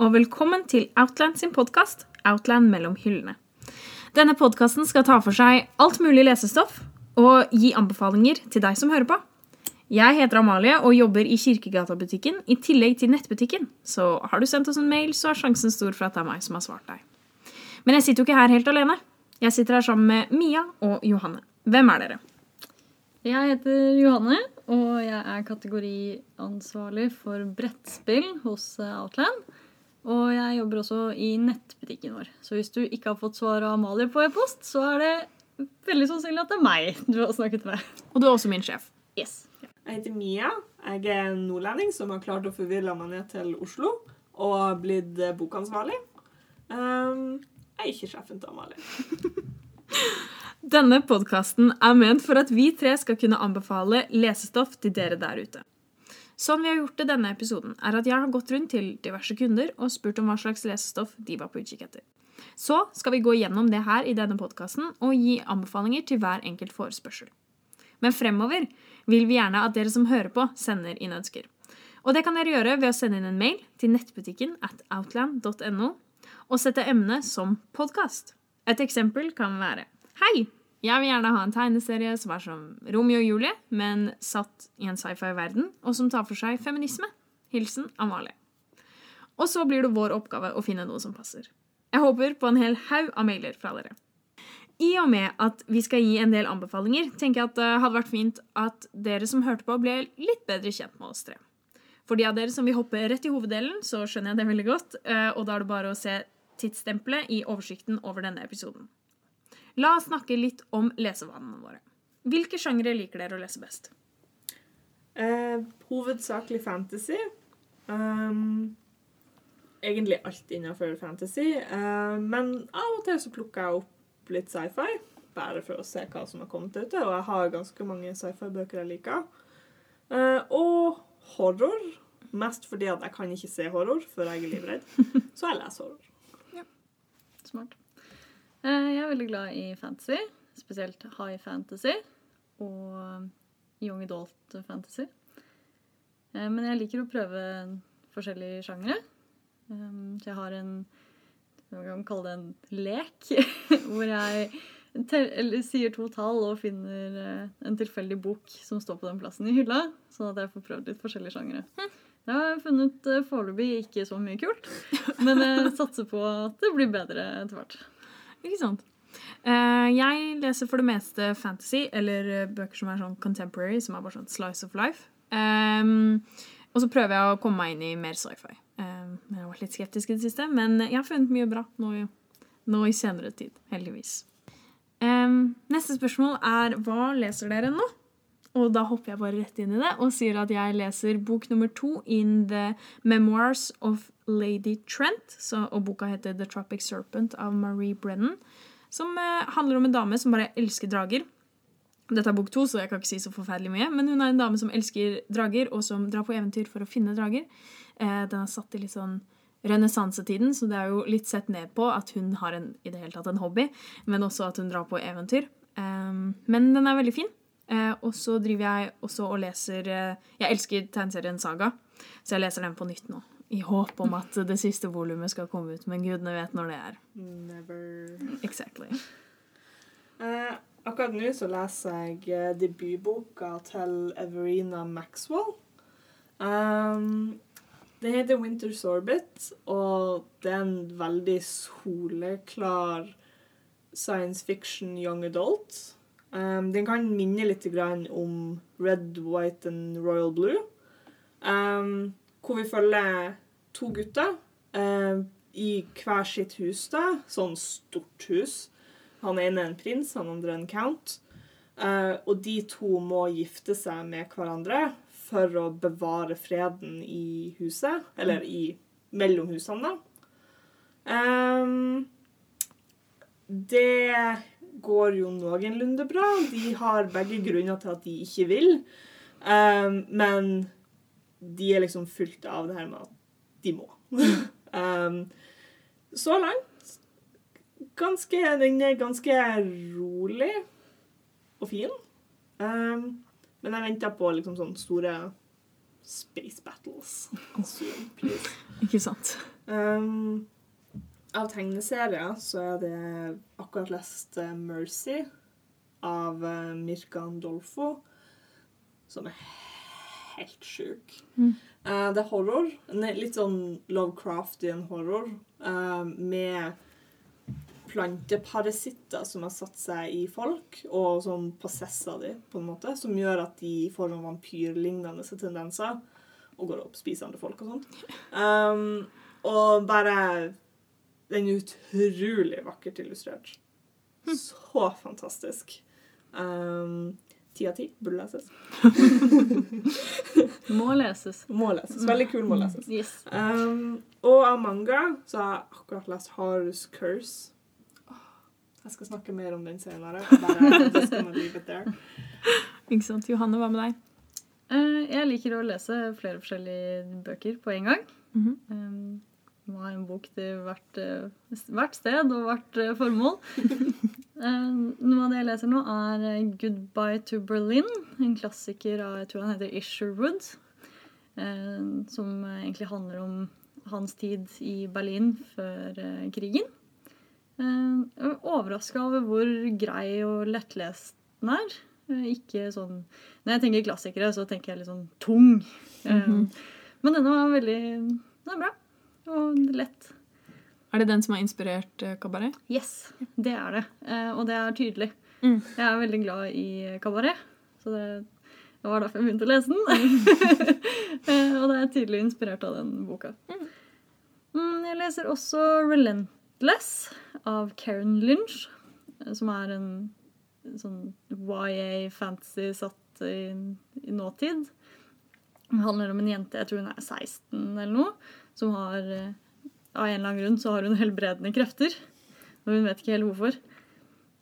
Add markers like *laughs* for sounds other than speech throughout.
og velkommen til Outland sin podkast Outland mellom hyllene. Denne podkasten skal ta for seg alt mulig lesestoff og gi anbefalinger til deg som hører på. Jeg heter Amalie og jobber i Kirkegata-butikken i tillegg til nettbutikken. Så har du sendt oss en mail, så er sjansen stor for at det er meg som har svart deg. Men jeg sitter jo ikke her helt alene. Jeg sitter her sammen med Mia og Johanne. Hvem er dere? Jeg heter Johanne, og jeg er kategoriansvarlig for brettspill hos Outland. Og jeg jobber også i nettbutikken vår. Så hvis du ikke har fått svar av Amalie på e-post, så er det veldig sannsynlig at det er meg du har snakket med. Og du er også min sjef. Yes. Jeg heter Mia. Jeg er en nordlending som har klart å forvirre meg ned til Oslo og blitt bokansvarlig. Um, jeg er ikke sjefen til Amalie. Denne podkasten er ment for at vi tre skal kunne anbefale lesestoff til dere der ute. Sånn vi har gjort det denne episoden, er at jeg har gått rundt til diverse kunder og spurt om hva slags lesestoff de var på utkikk etter. Så skal vi gå gjennom det her i denne podkasten og gi anbefalinger til hver enkelt forespørsel. Men fremover vil vi gjerne at dere som hører på, sender inn ønsker. Og det kan dere gjøre ved å sende inn en mail til nettbutikken at outland.no og sette emnet som podkast. Et eksempel kan være Hei! Jeg vil gjerne ha en tegneserie som er som Romeo og Julie, men satt i en sci-fi-verden, og som tar for seg feminisme. Hilsen Amalie. Og så blir det vår oppgave å finne noe som passer. Jeg håper på en hel haug av mailer fra dere. I og med at vi skal gi en del anbefalinger, tenker jeg at det hadde vært fint at dere som hørte på, ble litt bedre kjent med oss tre. For de av dere som vil hoppe rett i hoveddelen, så skjønner jeg det veldig godt, eh, og da er det bare å se tidsstempelet i oversikten over denne episoden. La oss snakke litt om lesevanene våre. Hvilke sjangre liker dere å lese best? Eh, hovedsakelig fantasy. Um, egentlig alt innenfor fantasy. Uh, men av og til så plukker jeg opp litt sci-fi, bare for å se hva som har kommet ute. Og jeg har ganske mange sci-fi-bøker jeg liker. Uh, og horror. Mest fordi at jeg kan ikke se horror før jeg er livredd. *laughs* Så jeg leser horror. Ja. Smart. Eh, Jeg er veldig glad i fantasy, spesielt high fantasy og young adult fantasy. Eh, Men jeg liker å prøve forskjellige sjangere. Um, Så jeg har en hva kan man kalle det en lek, *laughs* hvor jeg sier to tall og finner eh, en tilfeldig bok som står på den plassen i hylla, sånn at jeg får prøvd litt forskjellige sjangere. Jeg har funnet eh, foreløpig ikke så mye kult, men jeg *laughs* satser på at det blir bedre etter hvert. Ikke sant? Eh, jeg leser for det meste fantasy, eller eh, bøker som er sånn contemporary, som er bare sånn slice of life. Um, og så prøver jeg å komme meg inn i mer sci-fi. Um, jeg har vært litt skeptisk i det siste, men jeg har funnet mye bra nå nå i senere tid. Heldigvis. Um, neste spørsmål er hva leser dere nå? Og da hopper jeg bare rett inn i det og sier at jeg leser bok nummer to in The Memoirs of Lady Trent. Så, og boka heter The Tropic Serpent av Marie Brennan. Som eh, handler om en dame som bare elsker drager. Dette er bok to, så jeg kan ikke si så forferdelig mye. Men hun er en dame som elsker drager, og som drar på eventyr for å finne drager. Eh, den er satt i litt sånn renessansetiden, så det er jo litt sett ned på at hun har en, i det hele tatt en hobby, men også at hun drar på eventyr. Um, men den er veldig fin. Eh, og så driver jeg også og leser eh, Jeg elsker tegneserien Saga, så jeg leser den på nytt nå. I håp om at det siste volumet skal komme ut, men gudene vet når det er. Never. Exactly. Eh, akkurat nå så leser jeg debutboka til Everina Maxwell. Um, det heter Winter's Orbit, og det er en veldig soleklar science fiction young adult. Um, den kan minne litt om Red, White and Royal Blue. Um, hvor vi følger to gutter um, i hver sitt hus, da. Sånn stort hus. Han ene er en prins, han andre en count. Uh, og de to må gifte seg med hverandre for å bevare freden i huset. Eller i mellom husene, da. Det går jo noenlunde bra. De har begge grunner til at de ikke vil. Um, men de er liksom fylt av det her med at de må. um, *laughs* så langt ganske, den er ganske rolig og fin. Um, men jeg venter på liksom sånne store space battles. Soon. Ikke sant? Um, av tegneserier så er det akkurat lest eh, Mercy av eh, Mirka Andolfo, som er helt sjuk. Mm. Eh, det er horror. Litt sånn Lovecraftian horror med planteparasitter som har satt seg i folk, og sånn possesser de, på en måte, som gjør at de får noen vampyrlignende tendenser og går opp, spisende folk og sånt. *laughs* Um, og bare Den er utrolig vakkert illustrert. Så fantastisk. Um, Ti av ti burde leses. *laughs* Må leses. Må leses. Veldig kul må leses. Yes. Um, og av manga så har jeg akkurat lest Harus Curse. Jeg skal snakke mer om den senere. Ikke sant? Johanne, hva med deg? Uh, Jeg liker å lese flere forskjellige bøker på en gang. Mhm. Um, Må ha en bok til hvert, eh, hvert sted og hvert eh, formål. *laughs* Eh, Noe av det jeg leser nå, er 'Goodbye to Berlin'. En klassiker av jeg tror han heter Isherwood. Som egentlig handler om hans tid i Berlin før krigen. Jeg er overraska over hvor grei og lettlest den er. Ikke sånn Når jeg tenker klassikere, så tenker jeg litt sånn tung. Mm -hmm. Men denne var veldig Den er bra. Og lett. Er det den som har inspirert eh, Kabaret? Yes, det er det. Eh, og det er tydelig. Mm. Jeg er veldig glad i kabaret, så det, var derfor jeg begynte å lese den. *laughs* Eh, og det er tydelig inspirert av den boka. Mm, jeg leser også 'Relentless' av Karen Lynch, som er en sånn YA-fantasy satt i, i nåtid. Det handler om en jente, jeg tror hun er 16 eller noe, som har eh, Av en eller annen grunn så har hun helbredende krefter. Og hun vet ikke helt hvorfor.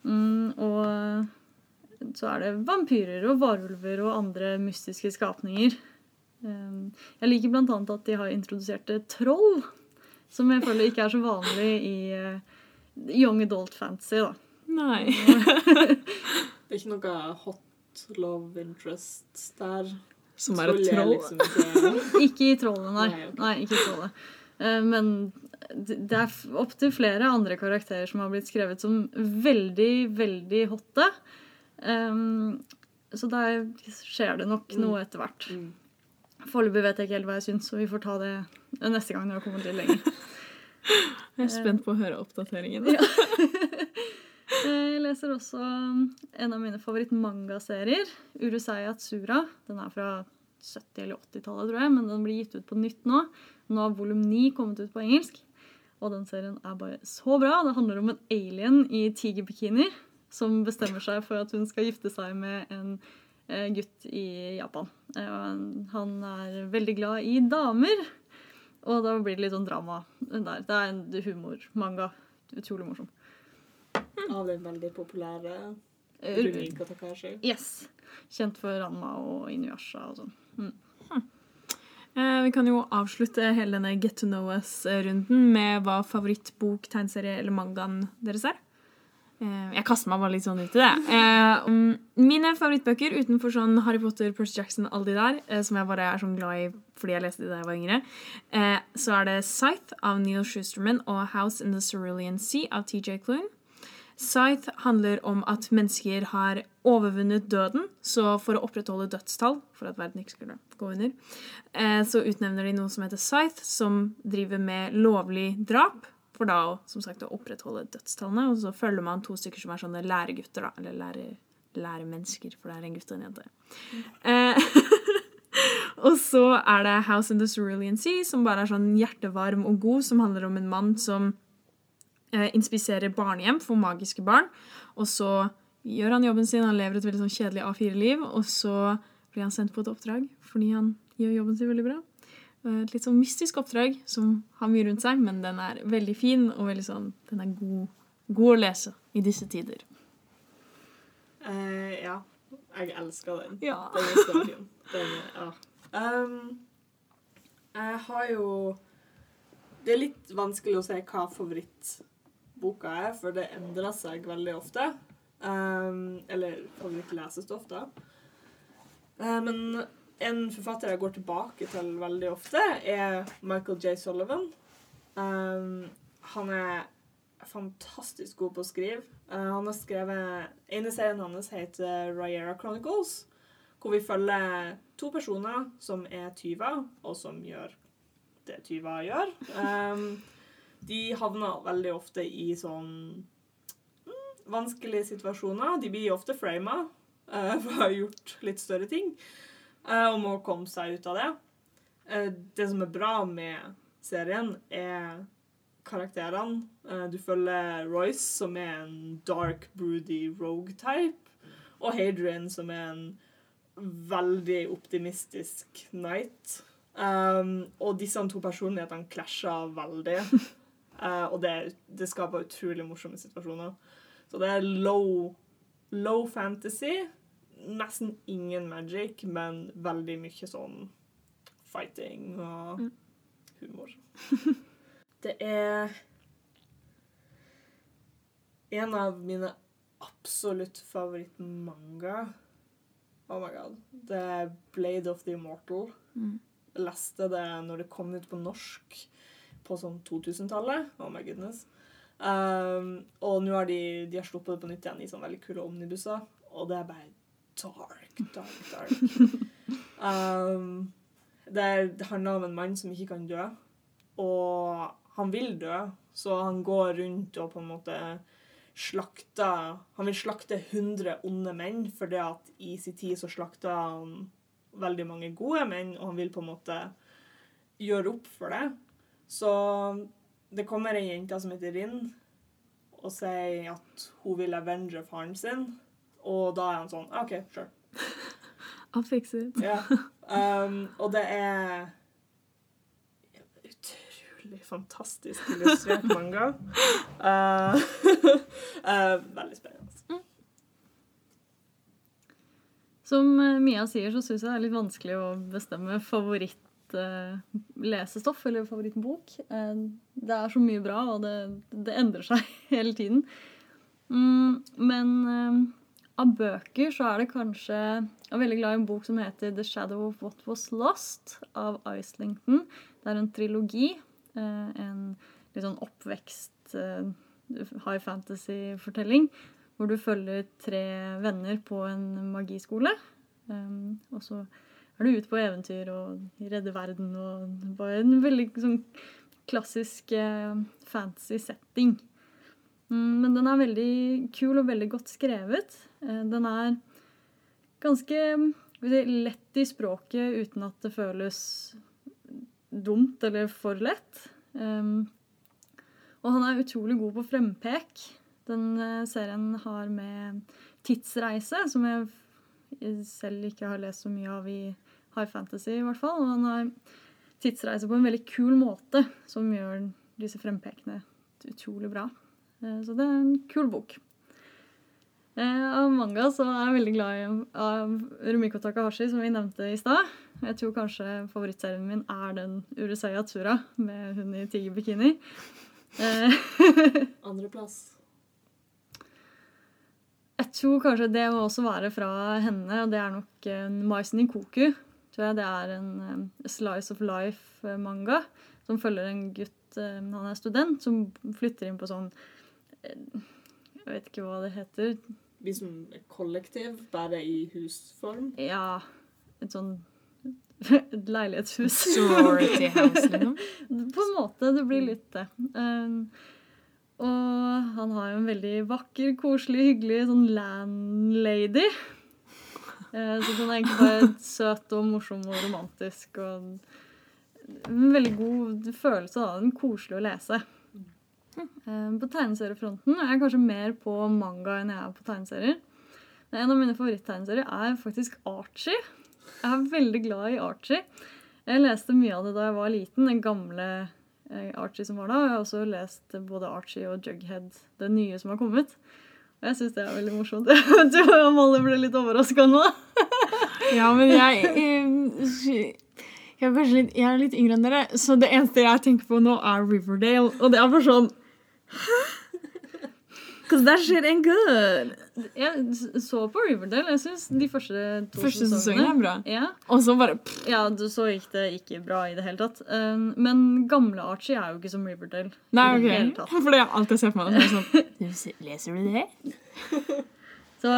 Mm, og så er det vampyrer og varulver og andre mystiske skapninger. Um, jeg liker annet at de har introdusert eh, troll, som jeg føler ikke er så vanlig i eh, young adult fantasy. da. Nei. *laughs* *laughs* Det er ikke noe hot love interest der. Som er et Troll liksom ikke *laughs* Ikke i trollet, nei. Nei, ikke i trollet. Eh, Men det er opptil flere andre karakterer som har blitt skrevet som veldig, veldig hotte. Um, så da skjer det nok Mm. noe etter hvert. Mm. Foreløpig vet jeg ikke helt hva jeg syns, så vi får ta det neste gang når jeg kommer til lenger. *laughs* Jeg er spent på å høre oppdateringen. Ja. *laughs* Jeg leser også en av mine favorittmangaserier, Urusei Atsura. Den er fra 70- eller 80-tallet, tror jeg, men den blir gitt ut på nytt nå. Nå har volum 9 kommet ut på engelsk. Og den serien er bare så bra. Det handler om en alien i tigerbikini som bestemmer seg for at hun skal gifte seg med en eh, gutt i Japan. Eh, Han er veldig glad i damer. Og da blir det litt sånn drama der. Det er en humormanga. Utrolig morsom. Av den veldig populære Eh, Rumika Takashi. Yes. Kjent for Ranma og Inuyasha og sånn. Eh, vi kan jo avslutte hele denne Get to know us-runden med hva favorittbok, tegneserie eller mangaen deres er. Eh, jeg kaster meg bare litt sånn ut i det. Eh, um, mine favorittbøker utenfor sånn Harry Potter, Percy Jackson, alle de der, eh, som jeg bare er sånn glad i fordi jeg leste de da jeg var yngre, eh, så er det Scythe av Neil Schusterman og House in the Cerulean Sea av TJ Klune. Scythe handler om at mennesker har overvunnet døden, så for å opprettholde dødstall, for at verden ikke skulle gå under, eh, så utnevner de noe som heter Scythe, som driver med lovlig drap, for da å, som sagt, å opprettholde dødstallene, og så følger man to stykker som er sånne læregutter, da, eller lære, læremennesker, for det er en gutt og en jente. Mm. *laughs* og så er det House in the Cerulean Sea, som bare er sånn hjertevarm og god, som handler om en mann som eh, inspiserer barnehjem for magiske barn. Og så gjør han jobben sin, han lever et veldig sånn kjedelig A4-liv, og så blir han sendt på et oppdrag fordi han gjør jobben sin veldig bra. Eh, Et litt sånn mystisk oppdrag som har mye rundt seg, men den er veldig fin og veldig sånn, den er god, god å lese i disse tider. Uh, ja. Jeg elsker den. Ja. Den så fin. Den, ja. Um, jeg har jo Det er litt vanskelig å si hva favorittboka er, for det endrer seg veldig ofte. Um, eller favorittlesestoff, ofte. Eh, men en forfatter jeg går tilbake til veldig ofte, er Michael J. Sullivan. Um, han er fantastisk god på å skrive. Uh, han har skrevet En av serien hans heter Riera Chronicles, hvor vi følger to personer som er tyver, og som gjør det tyver gjør. Um, de havner veldig ofte i sånn mm, vanskelige situasjoner. De blir ofte frama uh, for å ha gjort litt større ting, uh, og må komme seg ut av det. Uh, det som er bra med serien, er karakterene. Du følger Royce, som er en dark, broody rogue-type, og Hadrian, som er en veldig optimistisk knight. Um, og disse to personlighetene klasjer veldig. *laughs* uh, og det, det, skaper utrolig morsomme situasjoner. Så det er low, low fantasy. Nesten ingen magic, men veldig mye sånn fighting og mm. humor. *laughs* det er en av mine absolutt favorittmanga. Oh my god. Det er Blade of the Immortal. Mm leste det når det kom ut på norsk på sånn 2000-tallet. Oh my goodness. Um, og nå har de, de har sluppet det på nytt igjen i sånne veldig kule omnibusser, og det er bare dark, dark, dark. Um, *laughs* det, er, det handler om en mann som ikke kan dø, og han vil dø, så han går rundt og på en måte slakter Han vil slakte 100 onde menn, for det at i sin tid så slakta han veldig mange gode menn, og han vil på en måte gjøre opp for det. Så det kommer ei jente som heter Rinn, og sier at hun vil avenge faren sin. Og da er han sånn OK, sure. *laughs* I'll fix it. ja. Um, og det er utrolig fantastisk illustrert manga. Uh, *laughs* uh, veldig spennende. Som eh, Mia sier, så syns jeg det er litt vanskelig å bestemme favorittlesstoff eh, eller favorittbok. Eh, det er så mye bra, og det, det endrer seg *laughs* hele tiden. Mm, men av bøker så er det kanskje Jeg er veldig glad i en bok som heter 'The Shadow of What Was Lost' av Islington. Det er en trilogi. En litt sånn oppvekst high fantasy-fortelling hvor du følger tre venner på en magiskole. Og så er du ute på eventyr og redder verden og bare en veldig sånn klassisk uh, fantasy setting. Um, men den er veldig kul og veldig godt skrevet. Uh, den er ganske si, lett i språket uten at det føles dumt eller for lett. Um, og han er utrolig god på frempek. Den eh, serien har med tidsreise, som jeg selv ikke har lest så mye av i high fantasy, i hvert fall. Og han har tidsreise på en veldig kul måte, som gjør disse frempekene utrolig bra. Eh, så det er en kul bok. Eh, av manga så er jeg veldig glad i av Rumiko Takahashi, som vi nevnte i stad. Jeg tror kanskje favorittserien min er den Urusei Tura. med hun i tigerbikini. *laughs* Andreplass. Jeg tror kanskje det må også være fra henne, og det er nok en Maisen Koku. Tror jeg det er en um, Slice of Life-manga som følger en gutt um, Han er student, som flytter inn på sånn uh, Jeg vet ikke hva det heter. Liksom et kollektiv, bare i husform? Ja. Et sånn *laughs* et leilighetshus. Sorority house, liksom? *laughs* på en måte. Det blir litt det. Um, og han har jo en veldig vakker, koselig, hyggelig sånn landlady. Eh, så den er egentlig bare *laughs* søt og morsom og romantisk. Og en veldig god følelse av den. Koselig å lese. Eh, på tegneseriefronten er jeg kanskje mer på manga enn jeg er på tegneserier. En av mine favoritttegneserier er faktisk Archie. Jeg er veldig glad i Archie. Jeg leste mye av det da jeg var liten. Den gamle Eh, Archie som var da. Jeg har også lest både Archie og Jughead, det nye som har kommet. Jeg syns det er veldig morsomt. *laughs* Jeg og Amalie ble litt overraska nå. *laughs* ja, men jeg, jeg, jeg, er litt, jeg er litt yngre enn dere, så det eneste jeg tenker på nå, er Riverdale. Og det er bare sånn Hæ? Because that shit ain't good. Jeg så på Riverdale. Jeg syns de første to Første sesongen sesongene er bra. Ja, Og så bare pff, ja, du- så gikk det ikke bra i det hele tatt. Um, men gamle Archie er jo ikke som Riverdale. Nei, OK. For det har jeg ser for meg. Er sånn, *laughs* Leser du det? *laughs* Så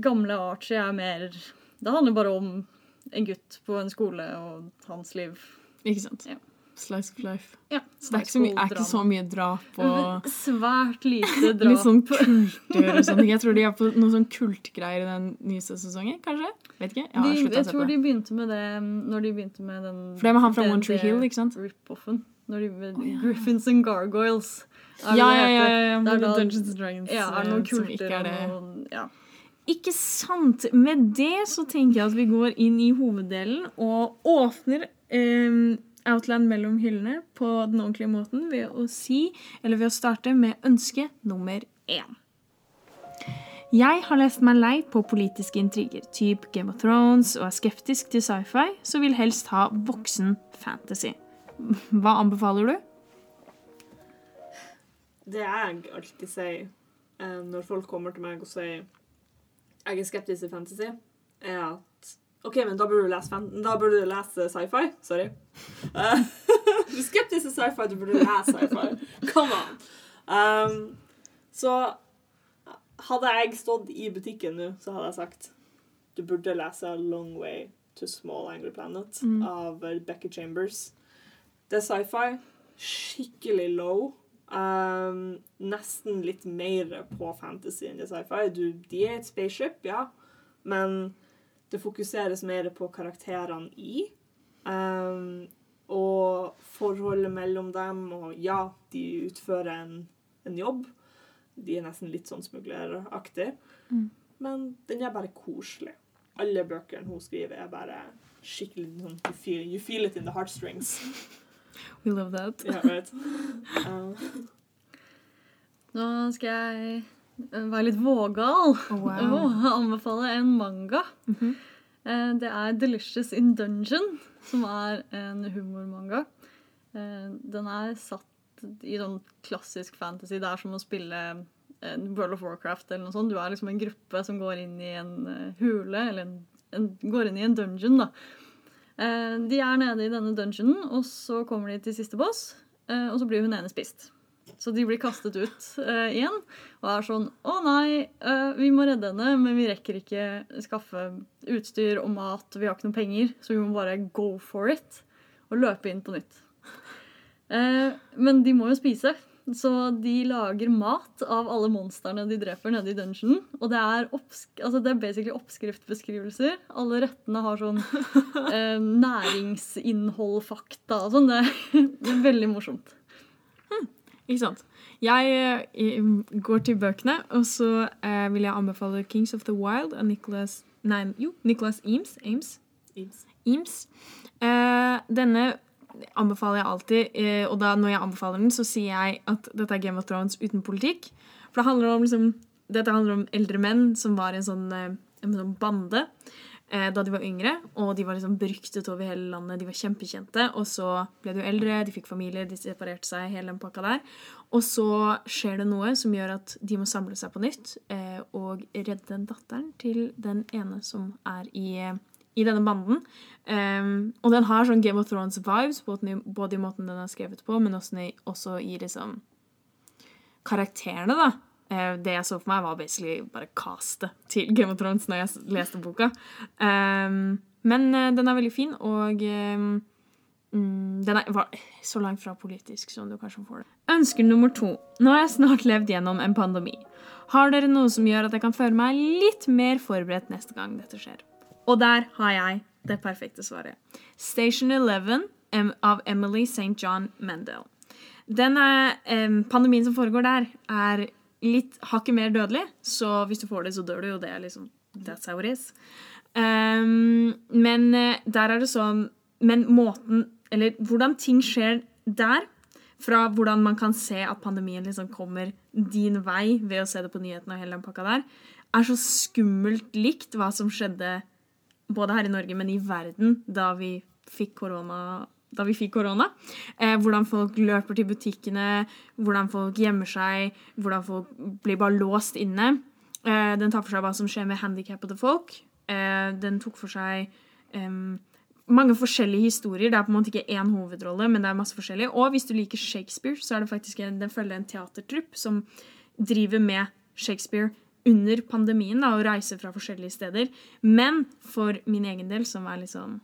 gamle Archie er mer Det handler bare om en gutt på en skole og hans liv. Ikke sant? Ja. Slice of life. Ja, Så det er ikke så mye, er ikke så mye drap og Svært lite *laughs* drap. litt sånn kulter og sånn. Jeg tror de er på noen sånn kultgreier i den nyeste sesongen, kanskje? Vet ikke. Jeg har de, jeg se tror de begynte med det mm, når de begynte med den For det med han fra One Tree Hill, ikke sant? Rip-offen. Når de oh, ja. Griffins and Gargoyles. Ja, ja, ja. ja, ja. Det er da- Dungeons and Dragons. Ja, er det noen kulter, som ikke er det. noen Ja. Ikke sant? Med det så tenker jeg at vi går inn i hoveddelen og åpner eh, Outland mellom hyllene på den ordentlige måten ved å si, eller ved å starte med ønske nummer én. Jeg har lest meg lei på politiske intriger, typ Game of Thrones, og er skeptisk til sci-fi, så vil helst ha voksen fantasy. Hva anbefaler du? Det jeg alltid sier eh, når folk kommer til meg og sier jeg er skeptisk til fantasy, er at OK, men da burde du lese, da burde du lese sci-fi. Sorry. Uh, *laughs* du er skeptisk til sci-fi, du burde lese sci-fi. Come on. Um, så hadde jeg stått i butikken nå, så hadde jeg sagt du burde lese Long Way to Small Angry Planet Mm. av Becky Chambers. Det er sci-fi. Skikkelig low. Um, nesten litt mer på fantasy enn det sci-fi. De er et spaceship, ja, men det fokuseres mer på karakterene i. Um, og forholdet mellom dem, og ja, de utfører en, en jobb. De er nesten litt sånn smugleraktig. Mm. Men den er bare koselig. Alle bøkene hun skriver, er bare skikkelig sånn you feel, you feel it in the heartstrings. *laughs* We love that. Ja, right. *laughs* Um, Nå skal jeg være litt vågal wow. og anbefale en manga. Mm -hmm. Det er Delicious in Dungeon, som er en humormanga. Eh, Den er satt i sånn klassisk fantasy. Det er som å spille World of Warcraft eller noe sånt. Du er liksom en gruppe som går inn i en eh, hule, eller en, en, går inn i en dungeon, da. Eh, De er nede i denne dungeonen, og så kommer de til siste boss, eh, og så blir hun ene spist. Så de blir kastet ut uh, igjen og er sånn Å nei, uh, vi må redde henne, men vi rekker ikke skaffe utstyr og mat. Vi har ikke noen penger, så vi må bare go for it og løpe inn på nytt. Uh, men de må jo spise, så de lager mat av alle monstrene de dreper nede i dungeonen. Og det er, altså det er basically oppskriftbeskrivelser. Alle rettene har sånn næringsinnhold, fakta og sånn. Det, det er *laughs* veldig morsomt. Ikke sant. Jeg jeg går til bøkene, og så eh, vil jeg anbefale 'Kings of the Wild' av Nicholas Nei, jo, Nicholas Eames. Ames. Eames. Eames. Eh, denne anbefaler jeg alltid, eh, og da når jeg anbefaler den, så sier jeg at dette er Game of Thrones uten politikk. For det handler om liksom Dette handler om eldre menn som var i en sånn, eh, en sånn bande eh, da de var yngre. Og de var liksom beryktet over hele landet. De var kjempekjente. Og så ble de jo eldre, de fikk familie, de separerte seg, hele den pakka der. Og så skjer det noe som gjør at de må samle seg på nytt eh, og redde datteren til den ene som er i, i denne banden. Um, og den har sånn Game of Thrones-vibes, både i måten den er skrevet på, men også i, også i liksom karakterene, da. Eh, det jeg så for meg, var basically bare castet til Game of Thrones når jeg leste boka. Um, men eh, den er veldig fin, og um, mm, den er, var så langt fra politisk som du kanskje får det. Ønsker nummer to. Nå har jeg snart levd gjennom en pandemi. Har dere noe som gjør at jeg kan føle meg litt mer forberedt neste gang dette skjer? Og der har jeg det perfekte svaret. Station Eleven av Emily St. John Mendel. Den er, em, pandemien som foregår der, er litt hakket mer dødelig. Så hvis du får det, så dør du jo. Det er liksom That's how it is. Um, men eh, der er det sånn Men måten Eller hvordan ting skjer der, fra hvordan man kan se at pandemien liksom kommer din vei ved å se det på nyhetene og hele den pakka der, er så skummelt likt hva som skjedde både her i Norge, men i verden, da vi fikk korona da vi fikk korona. Eh, hvordan folk løper til butikkene, hvordan folk gjemmer seg, hvordan folk blir bare låst inne. Eh, den tar for seg hva som skjer med handikappede folk. Eh, den tok for seg mange forskjellige historier. Det er på en måte ikke én hovedrolle, men det er masse forskjellige. Og hvis du liker Shakespeare, så er det faktisk en, den følger en teatertrupp som driver med Shakespeare under pandemien da, og reiser fra forskjellige steder. Men for min egen del, som er litt sånn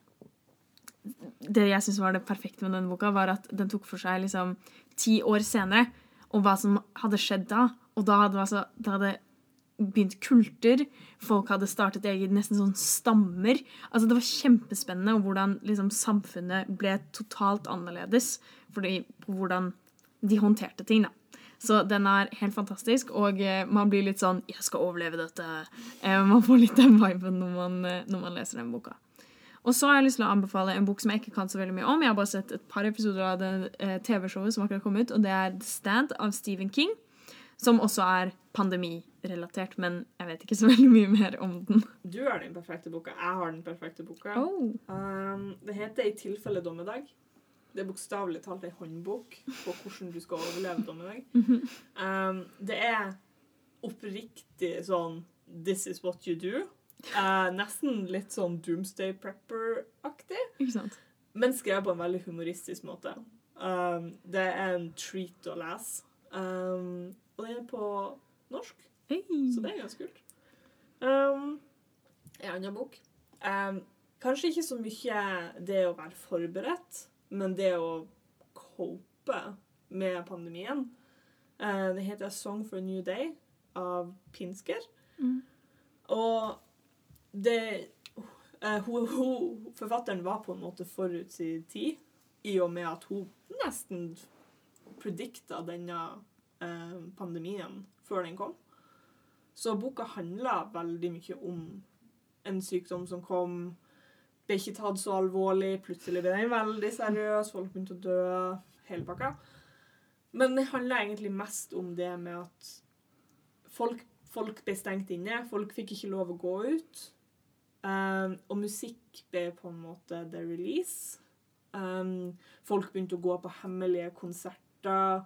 Det jeg syns var det perfekte med denne boka, var at den tok for seg liksom ti år senere, og hva som hadde skjedd da. Og da hadde, altså, da hadde begynt kulter. Folk hadde startet eget nesten sånn stammer. Altså Det var kjempespennende hvordan liksom, samfunnet ble totalt annerledes fordi, på hvordan de håndterte ting. da. Så den er helt fantastisk, og eh, man blir litt sånn 'Jeg skal overleve dette'. Eh, man får litt den viben når man, eh, når man leser den boka. Og så har jeg lyst til å anbefale en bok som jeg ikke kan så veldig mye om. Jeg har bare sett et par episoder av det eh, TV-showet som akkurat kom ut, og det er The Stand av Stephen King. Som også er pandemirelatert, men jeg vet ikke så *laughs* veldig mye mer om den. Du har den perfekte boka. Jeg har den perfekte boka. Oh. Um, det heter I tilfelle dommedag. Det er bokstavelig talt ei håndbok på hvordan du skal overleve dommedag. Um, det er oppriktig sånn This is what you do. Eh, nesten litt sånn Doomsday Prepper-aktig, Ikke sant? men skrevet på en veldig humoristisk måte. Um, det er en treat å lese. Um, og den er på norsk. Hey. Så det er ganske kult. Um, en annen bok. Um, kanskje ikke så mye det å være forberedt, men det å cope med pandemien. Uh, det heter A Song for a New Day av Pinsker. Mm. Og det uh, hun, hun, Forfatteren var på en måte forut sin tid, i og med at hun nesten predikta denne uh, pandemien før den kom. Så boka handla veldig mye om en sykdom som kom, ble ikke tatt så alvorlig, plutselig ble den veldig seriøs, folk begynte å dø, hele pakka. Men det handla egentlig mest om det med at folk, folk ble stengt inne, folk fikk ikke lov å gå ut. Um, og musikk ble på en måte the release. Um, folk begynte å gå på hemmelige konserter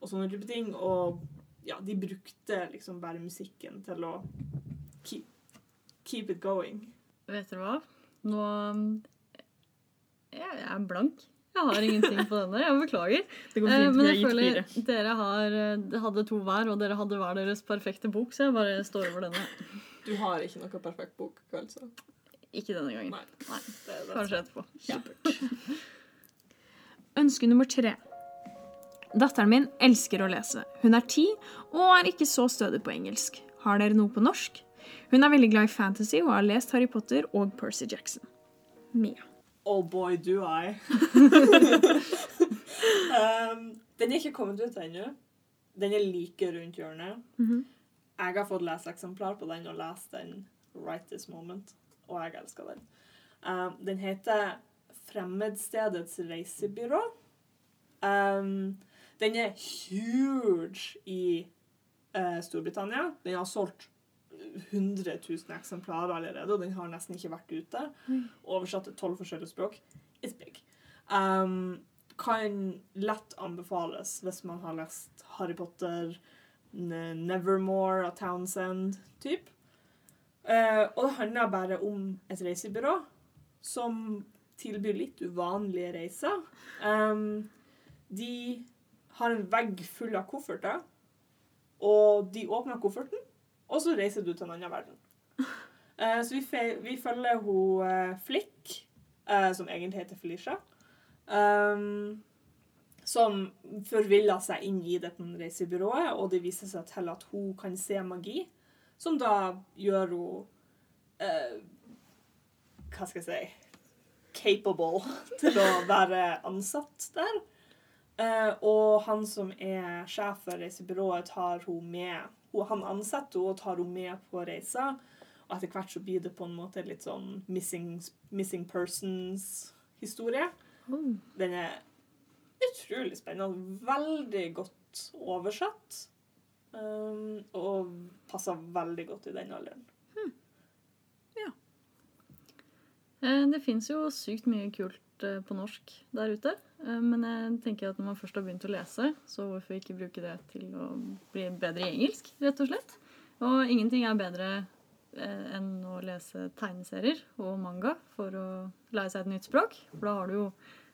og sånne type ting. Og ja, de brukte liksom bare musikken til å keep, keep it going. Vet dere hva? Nå jeg, jeg er blank. Jeg har ingenting på denne. Jeg beklager. Det går Eh, fint. men vi jeg føler dere har, eh, hadde to hver, og dere hadde hver deres perfekte bok, så jeg bare står over denne. Du har ikke noe perfekt bok, så Ikke denne gangen. Nei. Nei. Det det. Kanskje etterpå. Ønske nummer tre. Datteren min elsker å lese. Hun er ti og er ikke så stødig på engelsk. Har dere noe på norsk? Hun er veldig glad i fantasy og har lest Harry Potter og Percy Jackson. Mia. Oh boy, do I. *laughs* um, den er ikke kommet ut ennå. Den er like rundt hjørnet. Mhm. Jeg har fått lese eksemplar på den og lest den right this moment, og jeg elsker den. Um, den heter Fremmedstedets reisebyrå. Um, den er huge i uh, Storbritannia. Den har solgt 100 000 eksemplarer allerede, og den har nesten ikke vært ute. Oversatt til tolv forskjellige språk. It's big. Um, kan lett anbefales hvis man har lest Harry Potter, Nevermore av Townsend typ. Eh, og det handler bare om et reisebyrå som tilbyr litt uvanlige reiser. Um, de har en vegg full av kofferter, og de åpner kofferten, og så reiser du til en annen verden. Eh, så vi, vi følger hun eh, Flick, eh, som egentlig heter Felicia, um, som forviller seg inn i dette reisebyrået, og det viser seg til at hun kan se magi, som da gjør hun eh, Hva skal jeg si Capable *laughs* til å være ansatt der. Eh, og han som er sjef for reisebyrået, tar hun med Han ansetter henne og tar henne med på reiser. Og etter hvert så blir det på en måte litt sånn missing, missing persons-historie. Oh. Den er utrolig spennende. Veldig godt oversatt. Um, og passer veldig godt i den alderen. Ja. Det fins jo sykt mye kult eh, på norsk der ute. Eh, Men jeg tenker at når man først har begynt å lese, så hvorfor ikke bruke det til å bli bedre i engelsk, rett og slett. Og ingenting er bedre eh, enn å lese tegneserier og manga for å lære seg et nytt språk. For da har du jo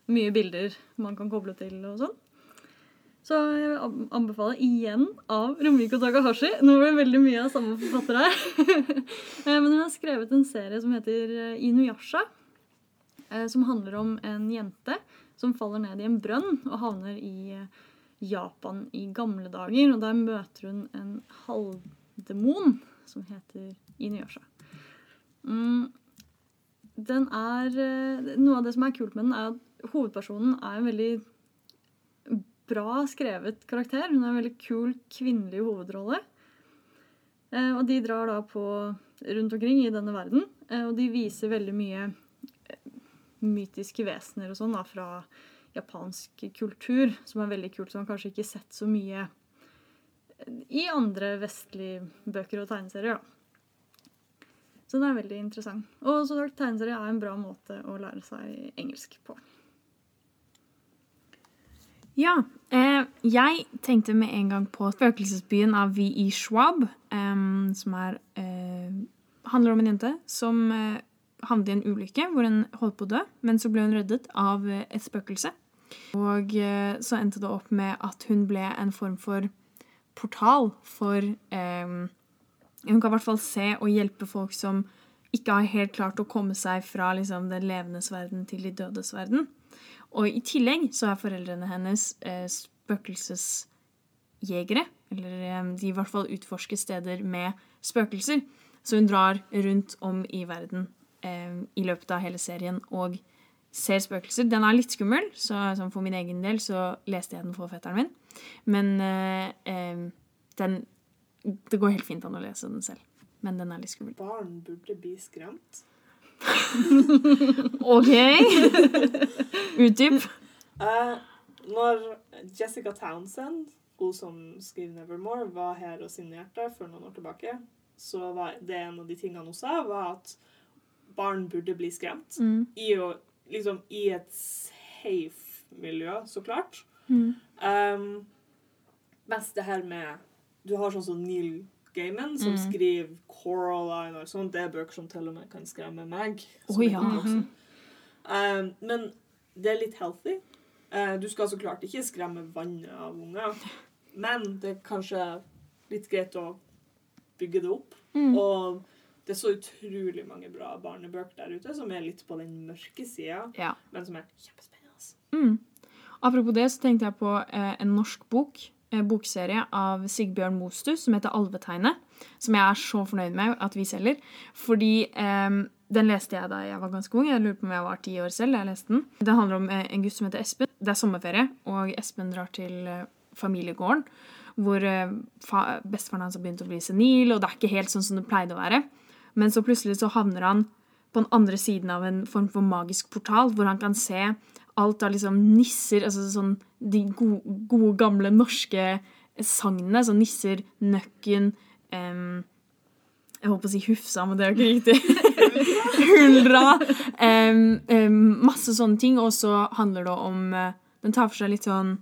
mye bilder man kan koble til og sånn. Så jeg vil anbefale igjen av Romiko Takahashi. Nå ble det veldig mye av samme forfatter her. *laughs* Eh, Men hun har skrevet en serie som heter eh, Inuyasha. eh, Som handler om en jente som faller ned i en brønn og havner i Japan i gamle dager. Og der møter hun en halvdemon som heter Inuyasha. Mm, den er Noe av det som er kult med den, er at hovedpersonen er en veldig bra skrevet karakter. Hun er en veldig kul kvinnelig hovedrolle. Eh, og de drar da på rundt omkring i denne verden, eh, og de viser veldig mye eh, mytiske vesener og sånn da, fra japansk kultur, som er veldig kult, som man kanskje ikke har sett så mye i andre vestlige bøker og tegneserier. da. Så den er veldig interessant. Og så tegneserie er en bra måte å lære seg engelsk på. Ja. Eh, jeg tenkte med en gang på Spøkelsesbyen av V.E. Schwab, eh, som er eh, handler om en jente som eh, havnet i en ulykke hvor hun holdt på å dø, men så ble hun reddet av eh, et spøkelse. Og eh, så endte det opp med at hun ble en form for portal for Hun kan i hvert fall se og hjelpe folk som ikke har helt klart å komme seg fra liksom, den levendes verden til de dødes verden. Og i tillegg så er foreldrene hennes eh, spøkelsesjegere. Eller eh, de i hvert fall utforsker steder med spøkelser. Så hun drar rundt om i verden eh, i løpet av hele serien og ser spøkelser. Den er litt skummel, så sånn for min egen del så leste jeg den for fetteren min. Men eh, eh, den Det går helt fint an å lese den selv. Men den er litt skummel. Barn burde bli skremt. *laughs* OK! Utdyp. Uh, når Jessica Townsend, hun som skriver 'Nevermore', var her og signerte for noen år tilbake, så var det en av de tingene hun sa, var at barn burde bli skremt. Mm. I, å, liksom, I et safe miljø, så klart. Mm. Um, mens det her med Du har sånn som Neil Gaiman, som Mm. skriver Coraline og sånt. Det er bøker som til og med kan skremme meg. Oh, ja. Um, men det er litt healthy. Uh, du skal så klart ikke skremme vannet av unger, men det er kanskje litt greit å bygge det opp. Mm. Og det er så utrolig mange bra barnebøker der ute som er litt på den mørke sida, Ja. men som er kjempespennende. Mm. Apropos det, så tenkte jeg på eh, en norsk bok, bokserie av Sigbjørn Mostu som heter Alvetegnet. Som jeg er så fornøyd med at vi selger. Fordi eh, den leste jeg da jeg var ganske ung. Jeg lurer på om jeg var ti år selv da jeg leste den. Det handler om eh, en gutt som heter Espen. Det er sommerferie, og Espen drar til eh, familiegården. Hvor eh, bestefaren hans har begynt å bli senil, og det er ikke helt sånn som det pleide å være. Men så plutselig så havner han på den andre siden av en form for magisk portal, hvor han kan se alt av liksom nisser, altså sånn de gode, gode gamle norske sagnene, sånn nisser, nøkken, um, jeg holdt på å si Hufsa, men det er ikke riktig. *laughs* Huldra. Um, um, masse sånne ting. Og så handler det om uh, Den tar for seg litt sånn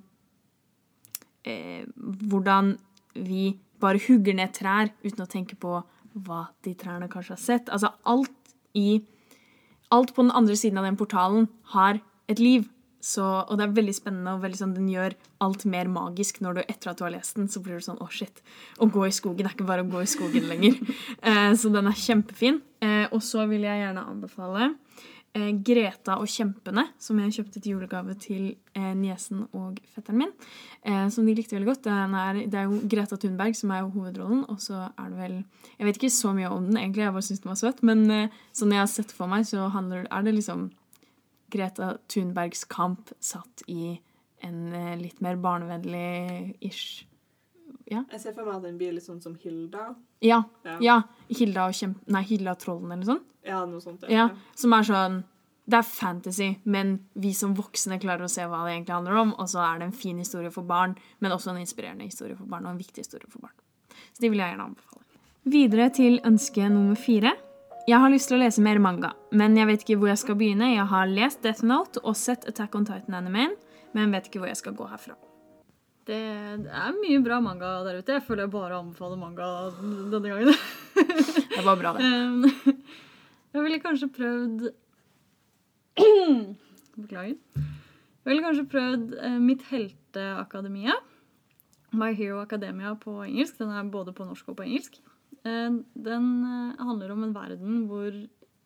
uh, Hvordan vi bare hugger ned trær uten å tenke på hva de trærne kanskje har sett. Altså alt i Alt på den andre siden av den portalen har et liv. Så, og det er veldig spennende, og veldig sånn, den gjør alt mer magisk når du etter at du har lest den, så blir du sånn Å, shit. Å gå i skogen er ikke bare å gå i skogen lenger. *laughs* Eh, så den er kjempefin. Eh, og så vil jeg gjerne anbefale eh, Greta og kjempene, som jeg kjøpte til julegave til eh, niesen og fetteren min. Eh, som de likte veldig godt. Er, det er jo Greta Thunberg som er jo hovedrollen, og så er det vel Jeg vet ikke så mye om den, egentlig, jeg bare syns den var søt, men eh, sånn jeg har sett for meg, så handler, er det liksom Greta Thunbergs kamp satt i en eh, litt mer barnevennlig-ish Jeg ser for meg at den blir litt sånn som Hilda. ja, Ja, ja. Hilda og kjempe... Nei, Hilda og trollen eller noe sånt. Ja, noe sånt. Ja, Som er sånn Det er fantasy, men vi som voksne klarer å se hva det egentlig handler om. Og så er det en fin historie for barn, men også en inspirerende historie for barn. Og en viktig historie for barn. Så de vil jeg gjerne anbefale. Videre til ønske nummer fire. Jeg har lyst til å lese mer manga, men jeg vet ikke hvor jeg skal begynne. Jeg har lest Death Note og sett Attack on Titan-animeen, men vet ikke hvor jeg skal gå herfra. Det, det er mye bra manga der ute. Jeg føler jeg bare anbefaler manga denne gangen. *laughs* Det var bra, det. Jeg ville kanskje prøvd *clears throat* Beklager. Jeg ville kanskje prøvd eh, Mitt helteakademia. My Hero Academia på engelsk. Den er både på norsk og på engelsk. Eh, den eh, handler om en verden hvor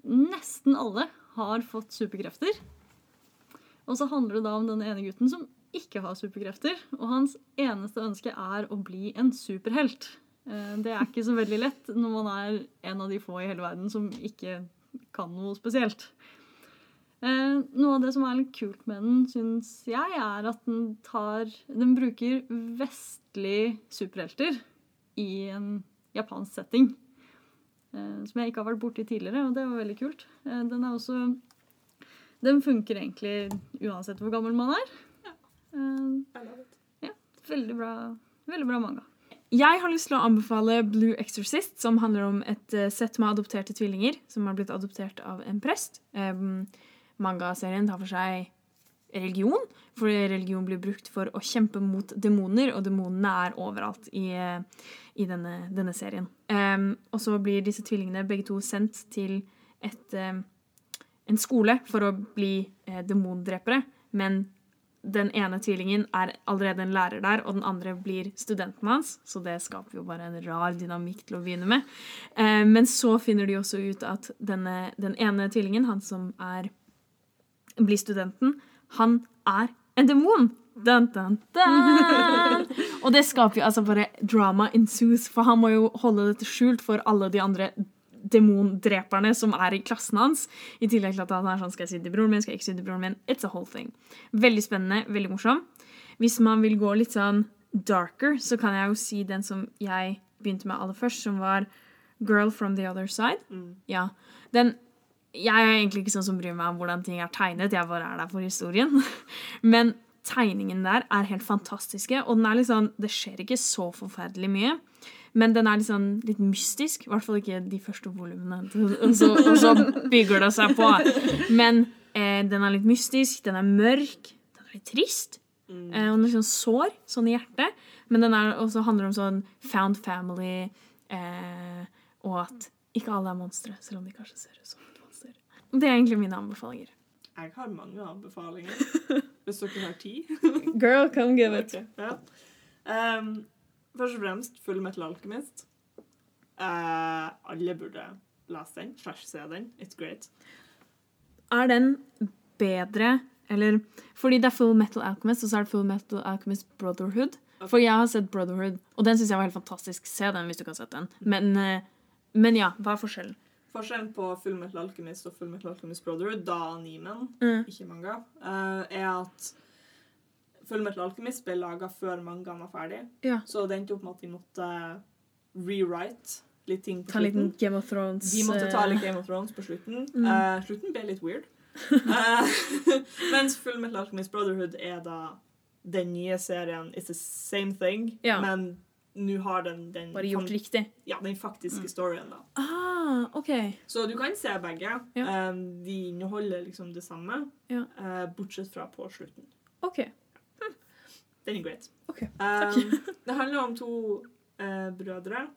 nesten alle har fått superkrefter. Og så handler det da om denne ene gutten som ikke har superkrefter. Og hans eneste ønske er å bli en superhelt. Eh, Det er ikke så veldig lett når man er en av de få i hele verden som ikke kan noe spesielt. Noe av det som er litt kult med den, syns jeg, er at den tar Den bruker vestlige superhelter i en japansk setting. eh, Som jeg ikke har vært borti tidligere, og det var veldig kult. Eh, Den er også Den funker egentlig uansett hvor gammel man er. Ja. ja. Veldig bra, veldig bra manga. Jeg har lyst til å anbefale Blue Exorcist, som handler om et eh, sett med adopterte tvillinger som har blitt adoptert av en prest. Um, Mangaserien tar for seg religion, for religion blir brukt for å kjempe mot demoner, og demonene er overalt i, i denne, denne serien. Um, og så blir disse tvillingene begge to sendt til et, um, en skole for å bli uh, demondrepere, men den ene tvillingen er allerede en lærer der, og den andre blir studenten hans. Så det skaper jo bare en rar dynamikk til å begynne med. Eh, men så finner de også ut at denne, den ene tvillingen, han som er, blir studenten, han er en demon. Dun, dun, dun. *laughs* Og det skaper jo altså bare drama ensues, for han må jo holde dette skjult for alle de andre demondreperne som er i klassen hans. I tillegg til at han er sånn Skal jeg si det til broren min? Skal jeg ikke si det til broren min? It's a whole thing. Veldig spennende, veldig morsom. Hvis man vil gå litt sånn darker, så kan jeg jo si den som jeg begynte med aller først, som var Girl from the Other Side. Mm. Ja. Den Jeg er egentlig ikke sånn som bryr meg om hvordan ting er tegnet, jeg bare er der for historien. *laughs* Men tegningen der er helt fantastiske, og den er sånn Det skjer ikke så forferdelig mye. Men den er sånn, litt mystisk. I hvert fall ikke de første volumene. *laughs* Og, så- og så bygger det seg på. Men eh, den er litt mystisk, den er mørk, den er litt trist. Mm. Eh, og den er sånn sår, sånn i hjertet. Men den er også handler om sånn found family, eh, og at ikke alle er monstre, selv om de kanskje ser ut som monstre. Det er egentlig mine anbefalinger. Jeg har mange anbefalinger, *laughs* hvis dere har tid. Girl, come give Ok, Ja. Um, først og fremst Full Metal Alchemist. Uh, alle burde lese den, slash se den. It's great. Er den bedre eller Fordi det er Full Metal Alchemist, og så er det Full Metal Alchemist Brotherhood. Okay. For jeg har sett Brotherhood, og den syns jeg var helt fantastisk. Se den hvis du ikke har sett den. Men, eh, men ja, hva er forskjellen? Forskjellen på Full Metal Alchemist og Full Metal Alchemist Brotherhood, da animen, Mm. ikke manga, eh, er at Full Metal Alchemist ble laga før mangaen var ferdig. Ja. Så det endte opp med at de måtte rewrite litt ting på Ta slutten. Game of Thrones De måtte ta eh, litt Game of Thrones på slutten. *laughs* Mm. Uh, slutten ble litt weird. uh, *laughs* mens Full Metal Alchemist Brotherhood er da den nye serien It's the same thing, Ja. men nå har den den, Bare gjort riktig. ja, den faktiske Mm. storyen. da. Ah, OK. Så du kan se begge. Ja. Um, de inneholder liksom det samme, Ja. uh, bortsett fra på slutten. ok. Den er great. Ok, Um, *laughs* det handler om to uh, brødre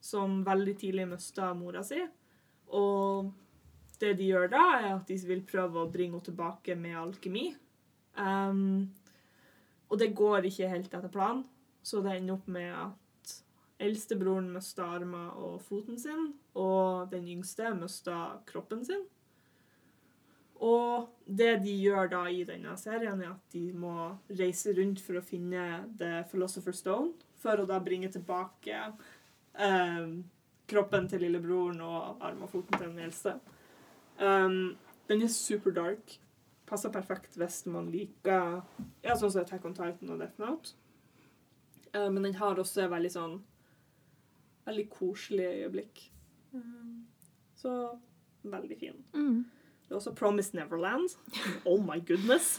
som veldig tidlig mista mora si. Og det de gjør da, er at de vil prøve å bringe henne tilbake med alkemi. Um, og det går ikke helt etter planen, så det ender opp med at eldstebroren mista armer og foten sin, og den yngste mista kroppen sin. Og det de gjør da i denne serien, er at de må reise rundt for å finne The Philosopher's Stone, for å da bringe tilbake eh, kroppen til lillebroren og armen og foten til den eldste. Um, den er super dark. Passer perfekt hvis man liker ja, sånn som Attack on Titan og Death Note. Eh, men den har også veldig sånn veldig koselige øyeblikk. Um, så veldig fin. Mm. Det er også Promised Neverland. *laughs* Oh my goodness.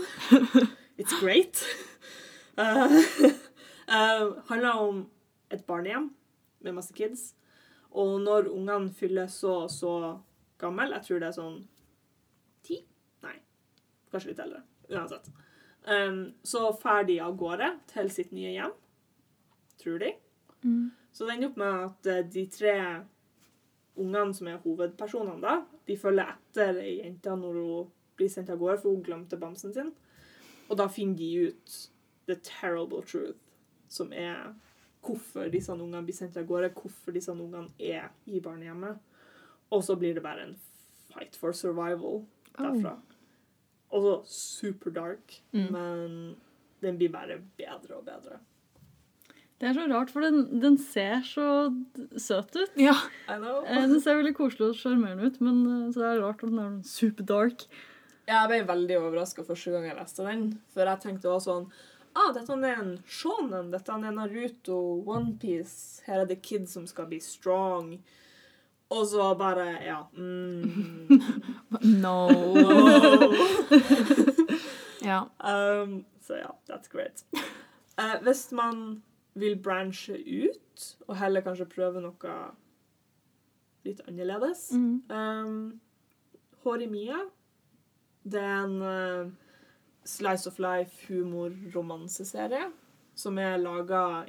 It's great. Uh, *laughs* uh, handler om et barnehjem med masse kids. Og når ungene fyller så og så gammel. Jeg tror det er sånn ti? Nei, kanskje litt eldre. Uansett. Um, så drar de av gårde til sitt nye hjem, tror de. Mm. Så det ender opp med at eh, de tre ungene som er hovedpersonene, da, de følger etter ei jente når hun blir sendt av gårde, for hun glemte bamsen sin. Og da finner de ut the terrible truth, som er hvorfor disse ungene blir sendt av gårde, hvorfor disse ungene er i barnehjemmet. Og så blir det bare en fight for survival derfra. Også super dark, Mm. men den blir bare bedre og bedre. Det er så rart, for den, den ser så søt ut. Ja. I know. Eh, Den ser veldig koselig og sjarmerende ut, men så så er det rart om den er super dark. Jeg ble veldig overraska første gang jeg leste den. For jeg tenkte også sånn ah, dette er en shonen, dette er Naruto, Onepiece. Her er det kids som skal bli strong. Og så bare Ja. Mm, *laughs* No. *laughs* ja. um, så ja, that's great. Uh, hvis man vil branche ut, og heller kanskje prøve noe litt annerledes Mm. um, Mia, det er en uh, slice of life humor-romanseserie som er laga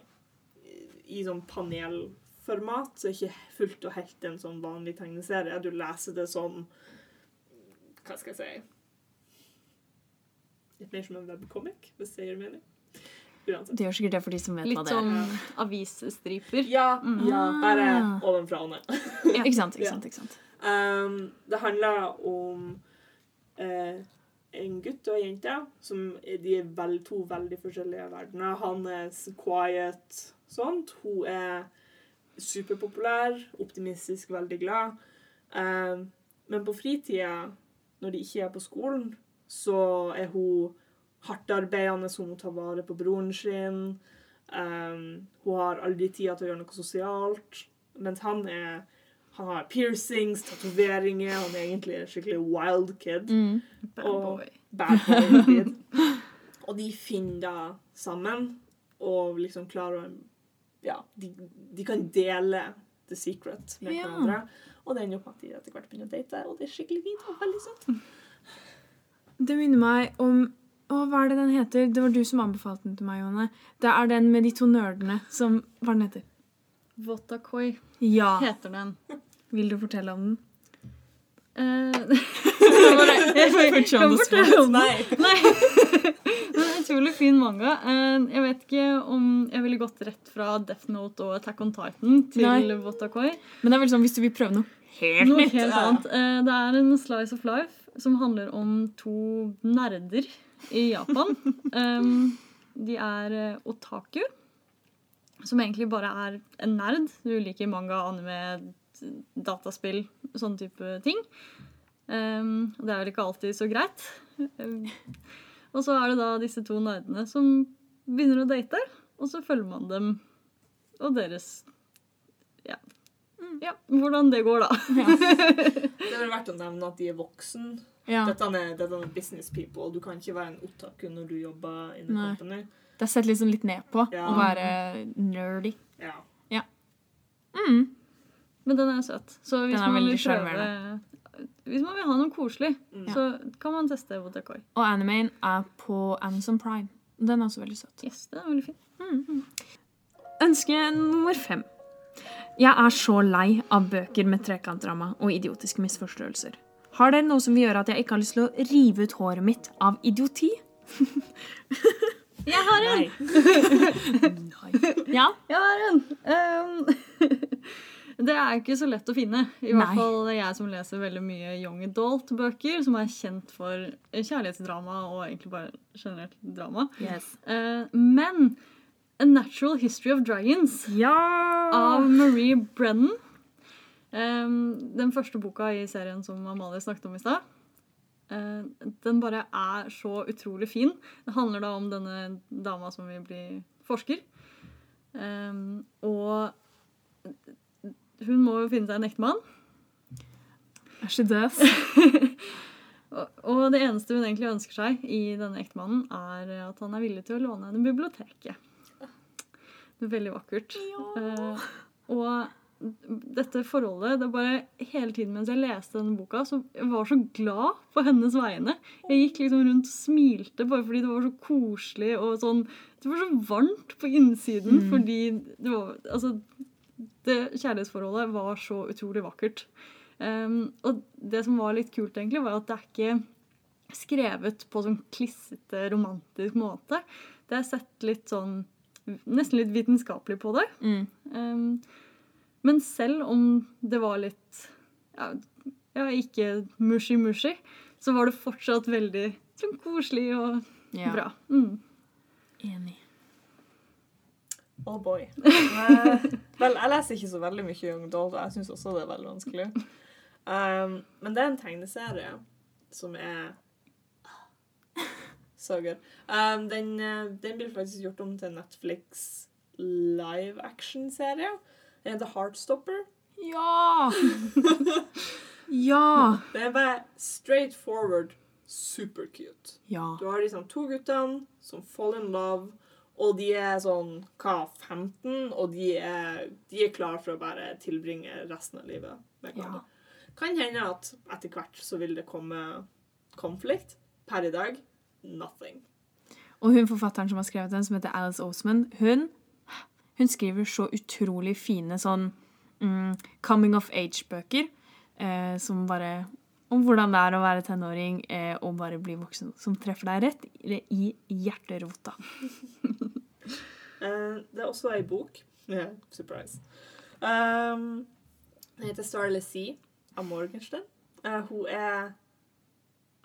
i sånn panelformat, så ikke fullt og helt en sånn vanlig tegneserie. Du leser det som Hva skal jeg si Litt mer som en webcomic, hvis det gir mening. Uansett. Det gjør sikkert det for de som vet hva Litt det er. som avisstriper. Ja, ja, bare Ah. ovenfra og ned. Ja, ikke sant, ikke *laughs* sant, ikke sant. Um, det handler om uh, en gutt og ei jente som er, de er vel, to veldig forskjellige verdener. Han er quiet, sånt. Hun er superpopulær, optimistisk, veldig glad. Um, men på fritida, når de ikke er på skolen, så er hun hardtarbeidende, hun må ta vare på broren sin. Um, hun har aldri tida til å gjøre noe sosialt. Mens han er han har piercings, tatoveringer, han er egentlig en skikkelig wild kid. Mm. Bad Og- boy. Bad boy *laughs* kid. Og de finner da sammen, og liksom klarer å Ja, de, de kan dele the secret med Ja. hverandre. Og det ender opp med at de etter hvert begynner å date, og det er skikkelig fint og veldig søtt. Det minner meg om Å, hva er det den heter? Det var du som anbefalte den til meg, Jone. Det er den med de to nerdene som Hva den heter? Votakoi Ja. heter den. Vil du fortelle om den? *laughs* Uh, *laughs* Jeg kan fortelle om den. Nei. *laughs* Det er en utrolig fin manga. Eh, Jeg vet ikke om jeg ville gått rett fra Death Note og Attack on Titan til Nei. Votakoi. Men det er vel sånn hvis du vil prøve noe helt Noe nytt. helt annet. Eh, Det er en slice of life som handler om to nerder i Japan. Um, De er eh, otaku, som egentlig bare er en nerd. Du liker manga, anime, dataspill, sånne type ting. Um, Det er vel ikke alltid så greit. Um, Og så er det da disse to nerdene som begynner å date, og så følger man dem og deres ja. ja hvordan det går, da. *laughs* Det er vel verdt å nevne at de er voksen. Ja. Dette, er, dette er business people. Du kan ikke være en otaku når du jobber in Nei. company. Det er sett liksom litt ned på Ja. å være nerdy. Ja. Mm. Men den er søt. Så hvis Den er man vil veldig prøve Hvis man vil ha noe koselig, Mm. så kan man teste Votakoi. Og animeen er på Amazon Prime. Den er også veldig søt. Yes, den er veldig fin. Ønske nummer fem. Jeg er så lei av bøker med trekantdrama og idiotiske misforståelser. Har dere noe som vil gjøre at jeg ikke har lyst til å rive ut håret mitt av idioti? Jeg har en! Nei. *laughs* Ja. Jeg har en! Um, *laughs* det er ikke så lett å finne. I Nei. hvert fall jeg som leser veldig mye young adult-bøker, som er kjent for kjærlighetsdrama og egentlig bare generelt drama. Yes. Uh, men A Natural History of Dragons Ja! av Marie Brennan. Um, den første boka i serien som Amalie snakket om i stad. eh, den bare er så utrolig fin. Det handler da om denne dama som vil bli forsker. Um, og hun må jo finne seg en ektemann. Er she does? *laughs* Og, og det eneste hun egentlig ønsker seg i denne ektemannen, er at han er villig til å låne henne biblioteket. Det er veldig vakkert. Eh, og dette forholdet det er bare Hele tiden mens jeg leste denne boka, så jeg var så glad på hennes vegne. Jeg gikk liksom rundt og smilte bare fordi det var så koselig og sånn Det var så varmt på innsiden fordi det var Altså, det kjærlighetsforholdet var så utrolig vakkert. Um, og det som var litt kult, egentlig, var at det er ikke skrevet på sånn klissete, romantisk måte. Det er sett litt sånn Nesten litt vitenskapelig på det. Mm. Um, men selv om det var litt ja, ja, ikke mushy-mushy, så var det fortsatt veldig sånn koselig og Ja. bra. Mm. Enig. Oh boy. Men, vel, jeg leser ikke så veldig mye Young og jeg syns også det er veldig vanskelig. Um, men det er en tegneserie som er så good. Um, den, eh, den blir faktisk gjort om til Netflix live action-serie. Den heter Heartstopper. Ja! *laughs* ja! Det er bare straight forward super cute. Ja. Du har liksom to guttene som fall in love, og de er sånn hva, 15, og de er, de er klare for å bare tilbringe resten av livet med hverandre. Kan hende at etter hvert så vil det komme konflikt. Per i dag nothing. Og hun forfatteren som har skrevet den, som heter Alice Oseman, hun, hun skriver så utrolig fine sånn mm, coming of age-bøker. Eh, som bare Om hvordan det er å være tenåring eh, og bare bli voksen. Som treffer deg rett i, hjerterota. *laughs* Eh, det er også ei bok. Yeah, surprise. Um, den heter Starless Sea av Morgenstern. Uh, hun er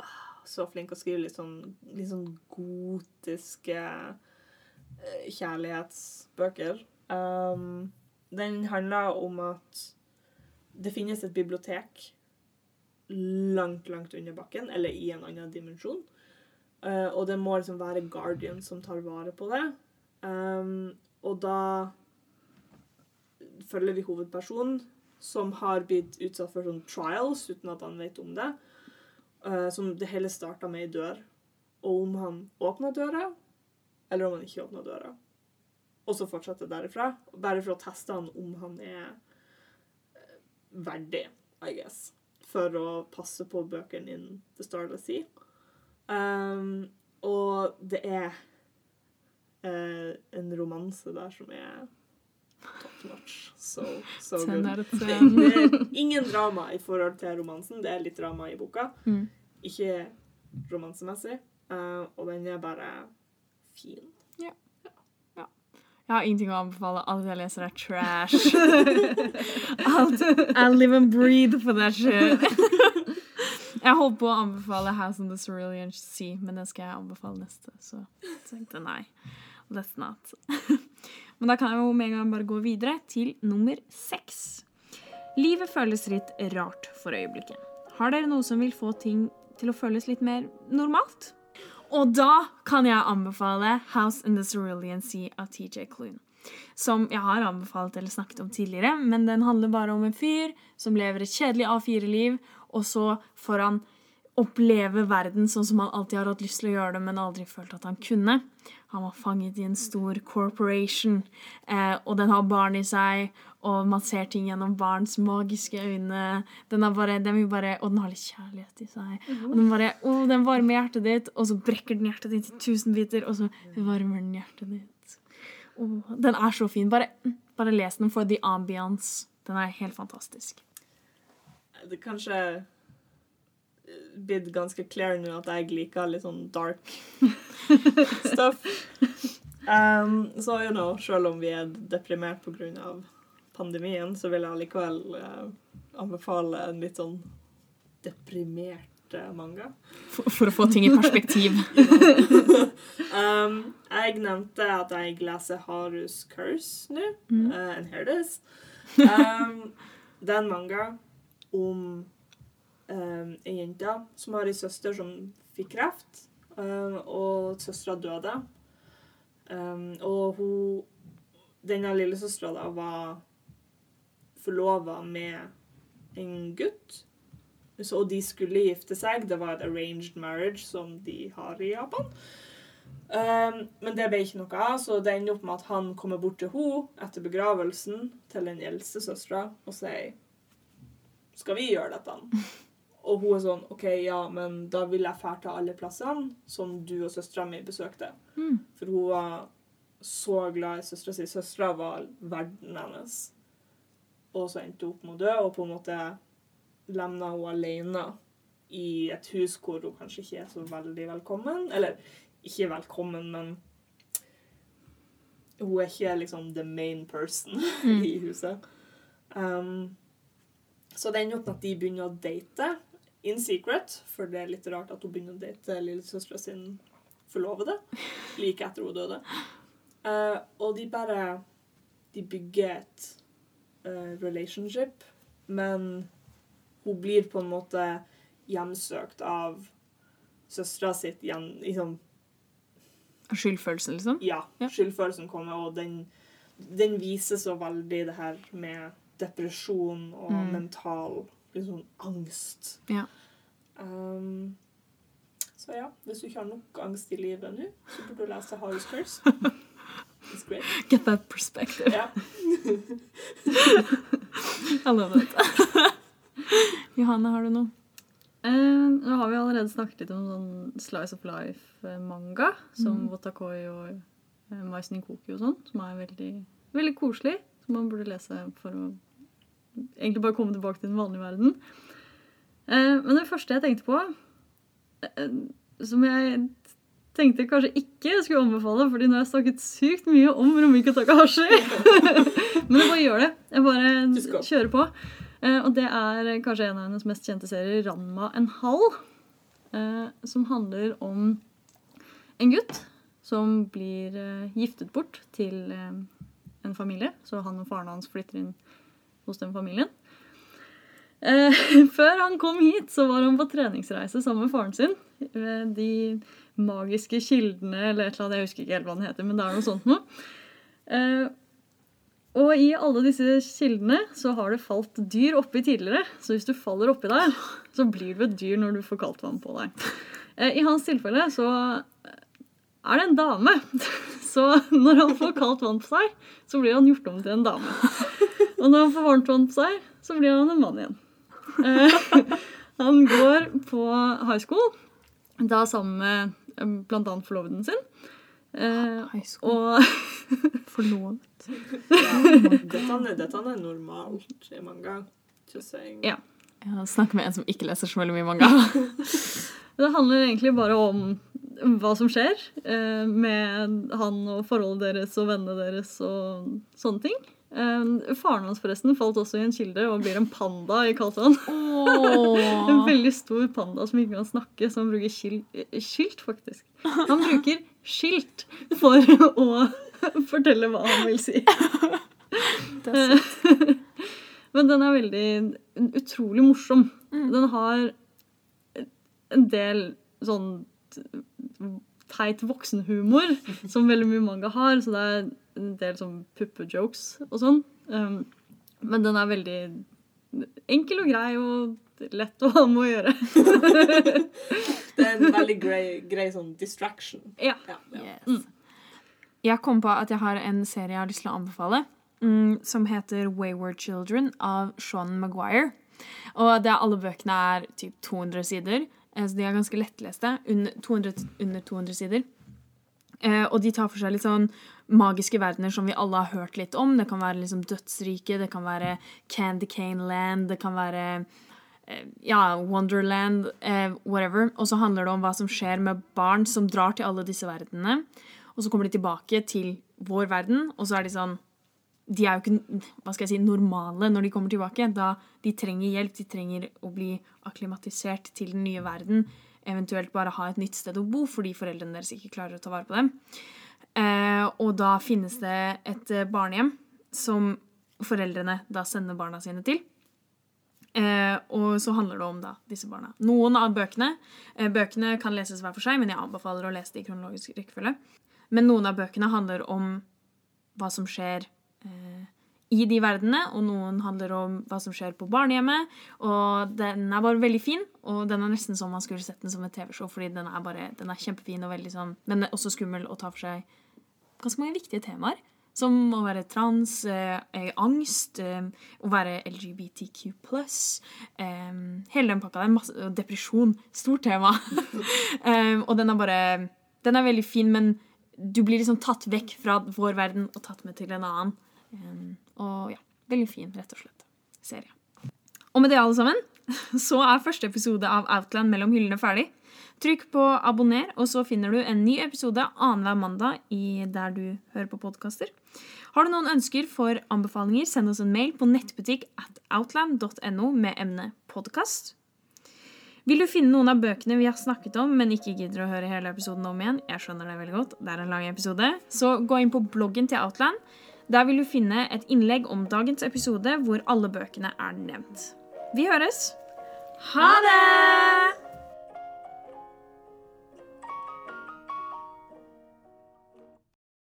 ah, så flink å skrive litt sånn, litt sånn gotiske kjærlighetsbøker. Um, den handler om at det finnes et bibliotek langt, langt under bakken, eller i en annen dimensjon. Uh, og det må liksom være Guardian som tar vare på det. Um, og da følger vi hovedpersonen som har blitt utsatt for sånn trials uten at han vet om det. Uh, som det hele starta med ei dør. Og om han åpna døra, eller om han ikke åpna døra. Og så fortsette derifra. Bare for å teste han om han er eh, verdig, I guess. For å passe på bøkene in The Starless Sea. Um, og det er uh, en romanse der som er top notch. So, so good. *laughs* Det, er ingen drama i forhold til romansen. Det er litt drama i boka. Mm. Ikke romansemessig. Uh, og den er bare fin. Jeg har ingenting å anbefale. Alt jeg leser, er trash. *laughs* Alt, I live and breathe for that shit. Jeg holdt på å anbefale House on the Cerulean Sea, men den skal jeg anbefale neste. Så jeg tenkte nei. Let's not. *laughs* Men da kan jeg jo med en gang bare gå videre til nummer seks. Livet føles litt rart for øyeblikket. Har dere noe som vil få ting til å føles litt mer normalt? Og da kan jeg anbefale House in the Cerulean Sea av TJ Clune. Som jeg har anbefalt eller snakket om tidligere, men den handler bare om en fyr som lever et kjedelig A4-liv, og så får han oppleve verden sånn som han alltid har hatt lyst til å gjøre det, men aldri følt at han kunne. Han var fanget i en stor corporation, eh, og den har barn i seg, og man ser ting gjennom barns magiske øyne. Den, er bare, den vil bare, og den har litt kjærlighet i seg. Og den bare, oh, den varmer hjertet ditt, og så brekker den hjertet ditt i tusen biter, og så varmer den hjertet ditt. Oh, den er så fin. Bare, bare les den for the ambiance. Den er helt fantastisk. Det kanskje blitt ganske clear nå at jeg liker litt sånn dark *laughs* stuff. Um, så you know, selv om vi er deprimert pga. Pandemien, så vil jeg likevel eh, anbefale en litt sånn deprimert eh, manga. For, for å få ting i perspektiv. *laughs* um, jeg nevnte at jeg leser Harus Curse nå. Mm. Uh, and here it is. Um, det er en manga om um, ei jente som har ei søster som fikk kreft, um, og søstera døde. Um, og hun Denne lillesøstera var forlova med en gutt. Så, de skulle gifte seg. Det var et arranged marriage som de har i Japan. Um, men det ble ikke noe av, så det ender opp med at han kommer bort til henne etter begravelsen til den eldste søstera og sier Skal vi gjøre dette? Og hun er sånn OK, ja, men da vil jeg dra til alle plassene som du og søstera mi besøkte. Mm. For hun var så glad i søstera si. Søstera var verden hennes. Og så endte hun opp med å dø, og på en måte lemna hun alene i et hus hvor hun kanskje ikke er så veldig velkommen. Eller ikke velkommen, men hun er ikke liksom the main person *laughs* Mm. i huset. Um, så det ender opp med at de begynner å date in secret, for det er litt rart at hun begynner å date lillesøstera sin forlovede like etter hun døde. Uh, og de bare De bygger et eh, relationship, men hun blir på en måte hjemsøkt av søstera sitt igjen. Liksom, Skyldfølelsen, liksom? ja, Ja. skyldfølelsen kommer, og den, den viser så veldig det her med depresjon og Mm. mental liksom, angst. Ja. Um, så ja, hvis du ikke har nok angst i livet nå, så burde du lese Harry's Curse. *laughs* Get that perspective. Yeah. I love it. Johanne, har du noe? Eh, nå har vi allerede snakket litt om sånn Slice of Life-manga, som mm. Watakoi og eh, Mais Ninkoki og sånn, som er veldig, veldig koselig, som man burde lese for å egentlig bare komme tilbake til den vanlige verden. Eh, men det første jeg tenkte på, eh, som jeg tenkte jeg kanskje ikke jeg skulle anbefale, fordi nå har jeg snakket sykt mye om Romika Takahashi. *laughs* men jeg bare gjør det. Jeg bare kjører på. Eh, og det er kanskje en av hennes mest kjente serier, Ranma en halv, eh, som handler om en gutt som blir eh, giftet bort til en familie. Så han og faren hans flytter inn hos den familien. *laughs* Før han kom hit, så var han på treningsreise sammen med faren sin. De magiske kildene, eller et eller annet. Jeg husker ikke helt hva den heter, men det er noe sånt noe. Eh, og i alle disse kildene så har det falt dyr oppi tidligere. Så hvis du faller oppi der, så blir du et dyr når du får kaldt vann på deg. Eh, I hans tilfelle så er det en dame. *laughs* Så når han får kaldt vann på seg, så blir han gjort om til en dame. Og når han får varmt vann på seg, så blir han en mann igjen. Eh, *laughs* Han går på high school, da sammen med eh, blant annet forloveden sin. Uh. Og *laughs* Forlovet. Er, dette er normalt i manga. Just saying. Ja. Jeg snakker med en som ikke leser så veldig mye manga. *laughs* Det handler egentlig bare om hva som skjer uh, med han og forholdet deres og vennene deres og sånne ting. Eh, faren hans forresten falt også i en kilde og blir en panda i Kalsand. Oh. En veldig stor panda som ikke kan snakke, han bruker eh, skilt, faktisk. Han bruker skilt for *laughs* å fortelle hva han vil si. *laughs* Men den er veldig utrolig morsom. Mm. Den har en del sånn teit voksenhumor, *laughs* som veldig mye manga har. Så det er en del sånn puppejokes og sånn. Um, men den er veldig enkel og grei og lett å ha med å gjøre. *laughs* Det er en *laughs* veldig grei, grei sånn distraction. Ja. Ja, ja. Yes. Jeg kom på at jeg har en serie jeg har lyst til å anbefale, mm, som heter Wayward Children av Sean Maguire. Og det er, alle bøkene er typ 200 sider, eh, så de er ganske lettleste. Under 200, under 200 sider. Eh, og de tar for seg litt sånn magiske verdener som vi alle har hørt litt om. Det kan være liksom Dødsriket, det kan være Candy Cane Land, det kan være eh, ja, Wonderland, eh, whatever. Og så handler det om hva som skjer med barn som drar til alle disse verdenene. Og så kommer de tilbake til vår verden, og så er de sånn De er jo ikke hva skal jeg si, normale når de kommer tilbake. Da de trenger hjelp, de trenger å bli akklimatisert til den nye verden. Eventuelt bare ha et nytt sted å bo fordi foreldrene deres ikke klarer å ta vare på dem. Eh, og da finnes det et eh, barnehjem som foreldrene da sender barna sine til. Eh, og så handler det om da, disse barna. Noen av bøkene eh, Bøkene kan leses hver for seg, men jeg anbefaler å lese det i kronologisk rekkefølge. Men noen av bøkene handler om hva som skjer eh, i de verdenene, og noen handler om hva som skjer på barnehjemmet. Og den er bare veldig fin, og den er nesten som man skulle sett den som et TV-show, fordi den er bare, den er kjempefin og veldig sånn Men også skummel og tar for seg ganske mange viktige temaer. Som å være trans, eh, eh, angst, eh, å være LGBTQ eh, Hele den pakka der. Masse, depresjon. Stort tema. *laughs* Eh, og den er bare Den er veldig fin, men du blir liksom tatt vekk fra vår verden og tatt med til en annen. Um, og ja, veldig fin, rett og slett, serie. Og med det, alle sammen, *laughs* så er første episode av Outland mellom hyllene ferdig. Trykk på abonner, og så finner du en ny episode annenhver mandag i der du hører på podkaster. Har du noen ønsker for anbefalinger, send oss en mail på nettbutikk at outland.no med emne podkast. Vil du finne noen av bøkene vi har snakket om, men ikke gidder å høre hele episoden om igjen, jeg skjønner det veldig godt, det er en lang episode, så gå inn på bloggen til Outland. Der vil du finne et innlegg om dagens episode hvor alle bøkene er nevnt. Vi høres! Ha det!